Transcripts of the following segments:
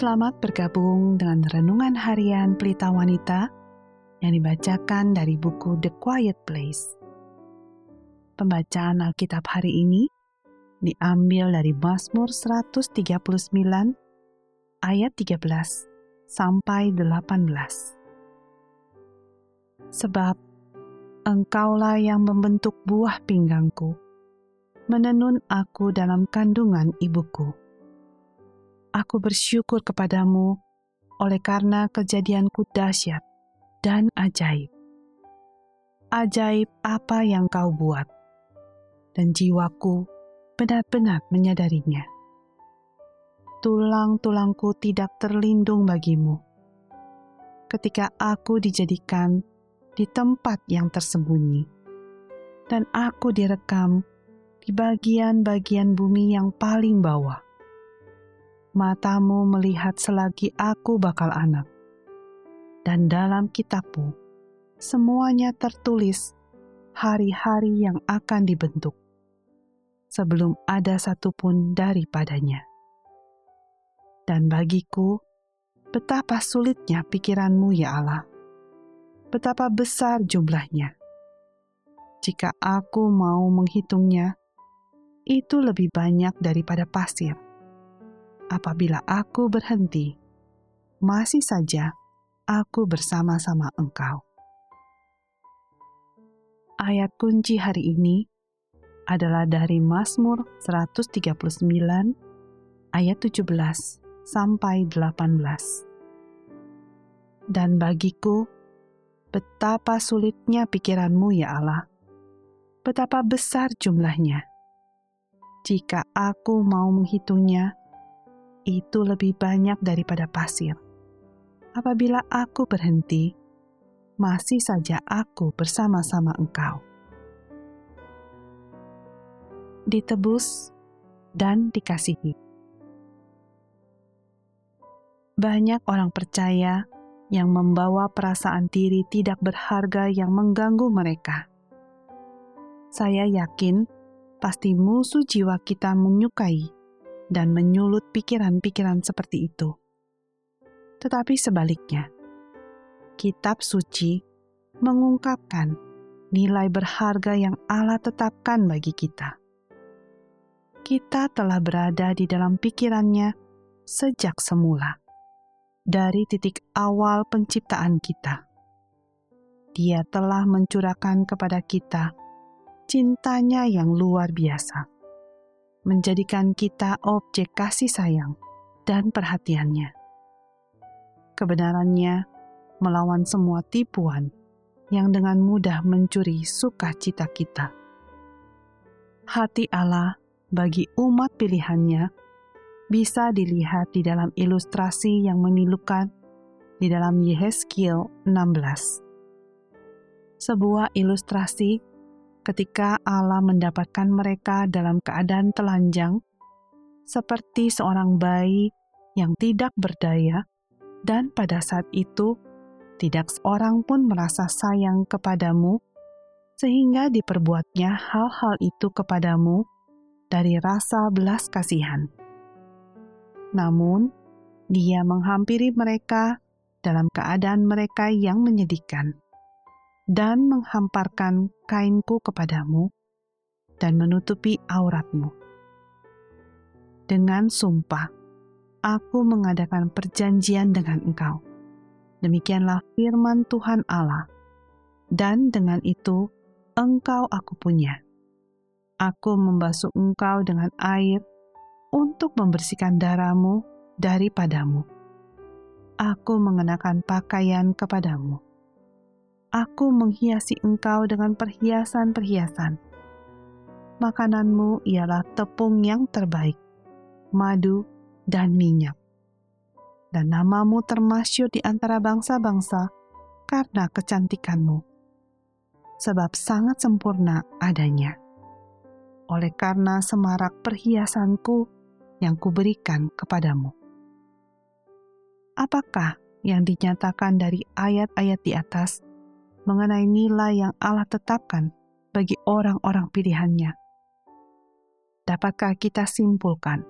Selamat bergabung dengan Renungan Harian Pelita Wanita yang dibacakan dari buku The Quiet Place. Pembacaan Alkitab hari ini diambil dari Mazmur 139 ayat 13 sampai 18. Sebab Engkaulah yang membentuk buah pinggangku, menenun aku dalam kandungan ibuku aku bersyukur kepadamu oleh karena kejadianku dahsyat dan ajaib. Ajaib apa yang kau buat, dan jiwaku benar-benar menyadarinya. Tulang-tulangku tidak terlindung bagimu. Ketika aku dijadikan di tempat yang tersembunyi, dan aku direkam di bagian-bagian bumi yang paling bawah matamu melihat selagi aku bakal anak. Dan dalam kitabmu, semuanya tertulis hari-hari yang akan dibentuk, sebelum ada satupun daripadanya. Dan bagiku, betapa sulitnya pikiranmu ya Allah, betapa besar jumlahnya. Jika aku mau menghitungnya, itu lebih banyak daripada pasir apabila aku berhenti, masih saja aku bersama-sama engkau. Ayat kunci hari ini adalah dari Mazmur 139 ayat 17 sampai 18. Dan bagiku, betapa sulitnya pikiranmu ya Allah, betapa besar jumlahnya. Jika aku mau menghitungnya, itu lebih banyak daripada pasir. Apabila aku berhenti, masih saja aku bersama-sama engkau. Ditebus dan dikasihi. Banyak orang percaya yang membawa perasaan diri tidak berharga yang mengganggu mereka. Saya yakin pasti musuh jiwa kita menyukai dan menyulut pikiran-pikiran seperti itu. Tetapi sebaliknya, kitab suci mengungkapkan nilai berharga yang Allah tetapkan bagi kita. Kita telah berada di dalam pikirannya sejak semula, dari titik awal penciptaan kita. Dia telah mencurahkan kepada kita cintanya yang luar biasa menjadikan kita objek kasih sayang dan perhatiannya. Kebenarannya melawan semua tipuan yang dengan mudah mencuri sukacita kita. Hati Allah bagi umat pilihannya bisa dilihat di dalam ilustrasi yang memilukan di dalam Yehezkiel 16. Sebuah ilustrasi ketika Allah mendapatkan mereka dalam keadaan telanjang, seperti seorang bayi yang tidak berdaya, dan pada saat itu tidak seorang pun merasa sayang kepadamu, sehingga diperbuatnya hal-hal itu kepadamu dari rasa belas kasihan. Namun, dia menghampiri mereka dalam keadaan mereka yang menyedihkan dan menghamparkan kainku kepadamu dan menutupi auratmu. Dengan sumpah, aku mengadakan perjanjian dengan engkau. Demikianlah firman Tuhan Allah, dan dengan itu engkau aku punya. Aku membasuh engkau dengan air untuk membersihkan darahmu daripadamu. Aku mengenakan pakaian kepadamu aku menghiasi engkau dengan perhiasan-perhiasan. Makananmu ialah tepung yang terbaik, madu, dan minyak. Dan namamu termasyur di antara bangsa-bangsa karena kecantikanmu, sebab sangat sempurna adanya. Oleh karena semarak perhiasanku yang kuberikan kepadamu. Apakah yang dinyatakan dari ayat-ayat di atas mengenai nilai yang Allah tetapkan bagi orang-orang pilihannya. Dapatkah kita simpulkan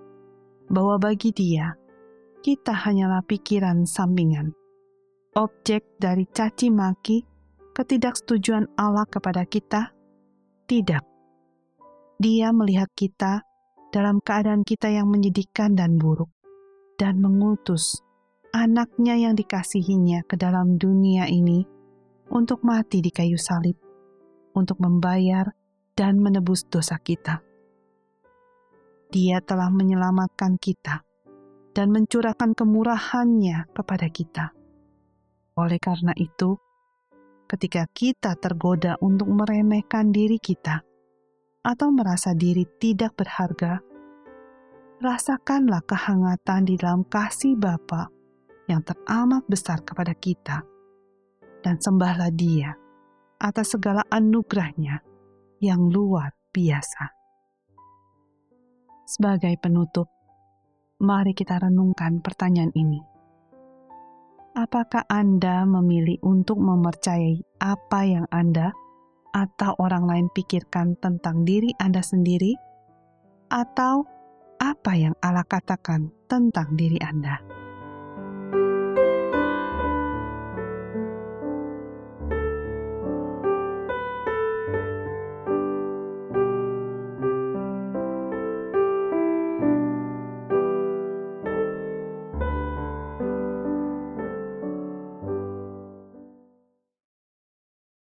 bahwa bagi Dia kita hanyalah pikiran sampingan, objek dari caci maki, ketidaksetujuan Allah kepada kita? Tidak. Dia melihat kita dalam keadaan kita yang menyedihkan dan buruk, dan mengutus anaknya yang dikasihinya ke dalam dunia ini untuk mati di kayu salib, untuk membayar dan menebus dosa kita. Dia telah menyelamatkan kita dan mencurahkan kemurahannya kepada kita. Oleh karena itu, ketika kita tergoda untuk meremehkan diri kita atau merasa diri tidak berharga, rasakanlah kehangatan di dalam kasih Bapa yang teramat besar kepada kita, dan sembahlah Dia atas segala anugerahnya yang luar biasa. Sebagai penutup, mari kita renungkan pertanyaan ini. Apakah Anda memilih untuk mempercayai apa yang Anda atau orang lain pikirkan tentang diri Anda sendiri, atau apa yang Allah katakan tentang diri Anda?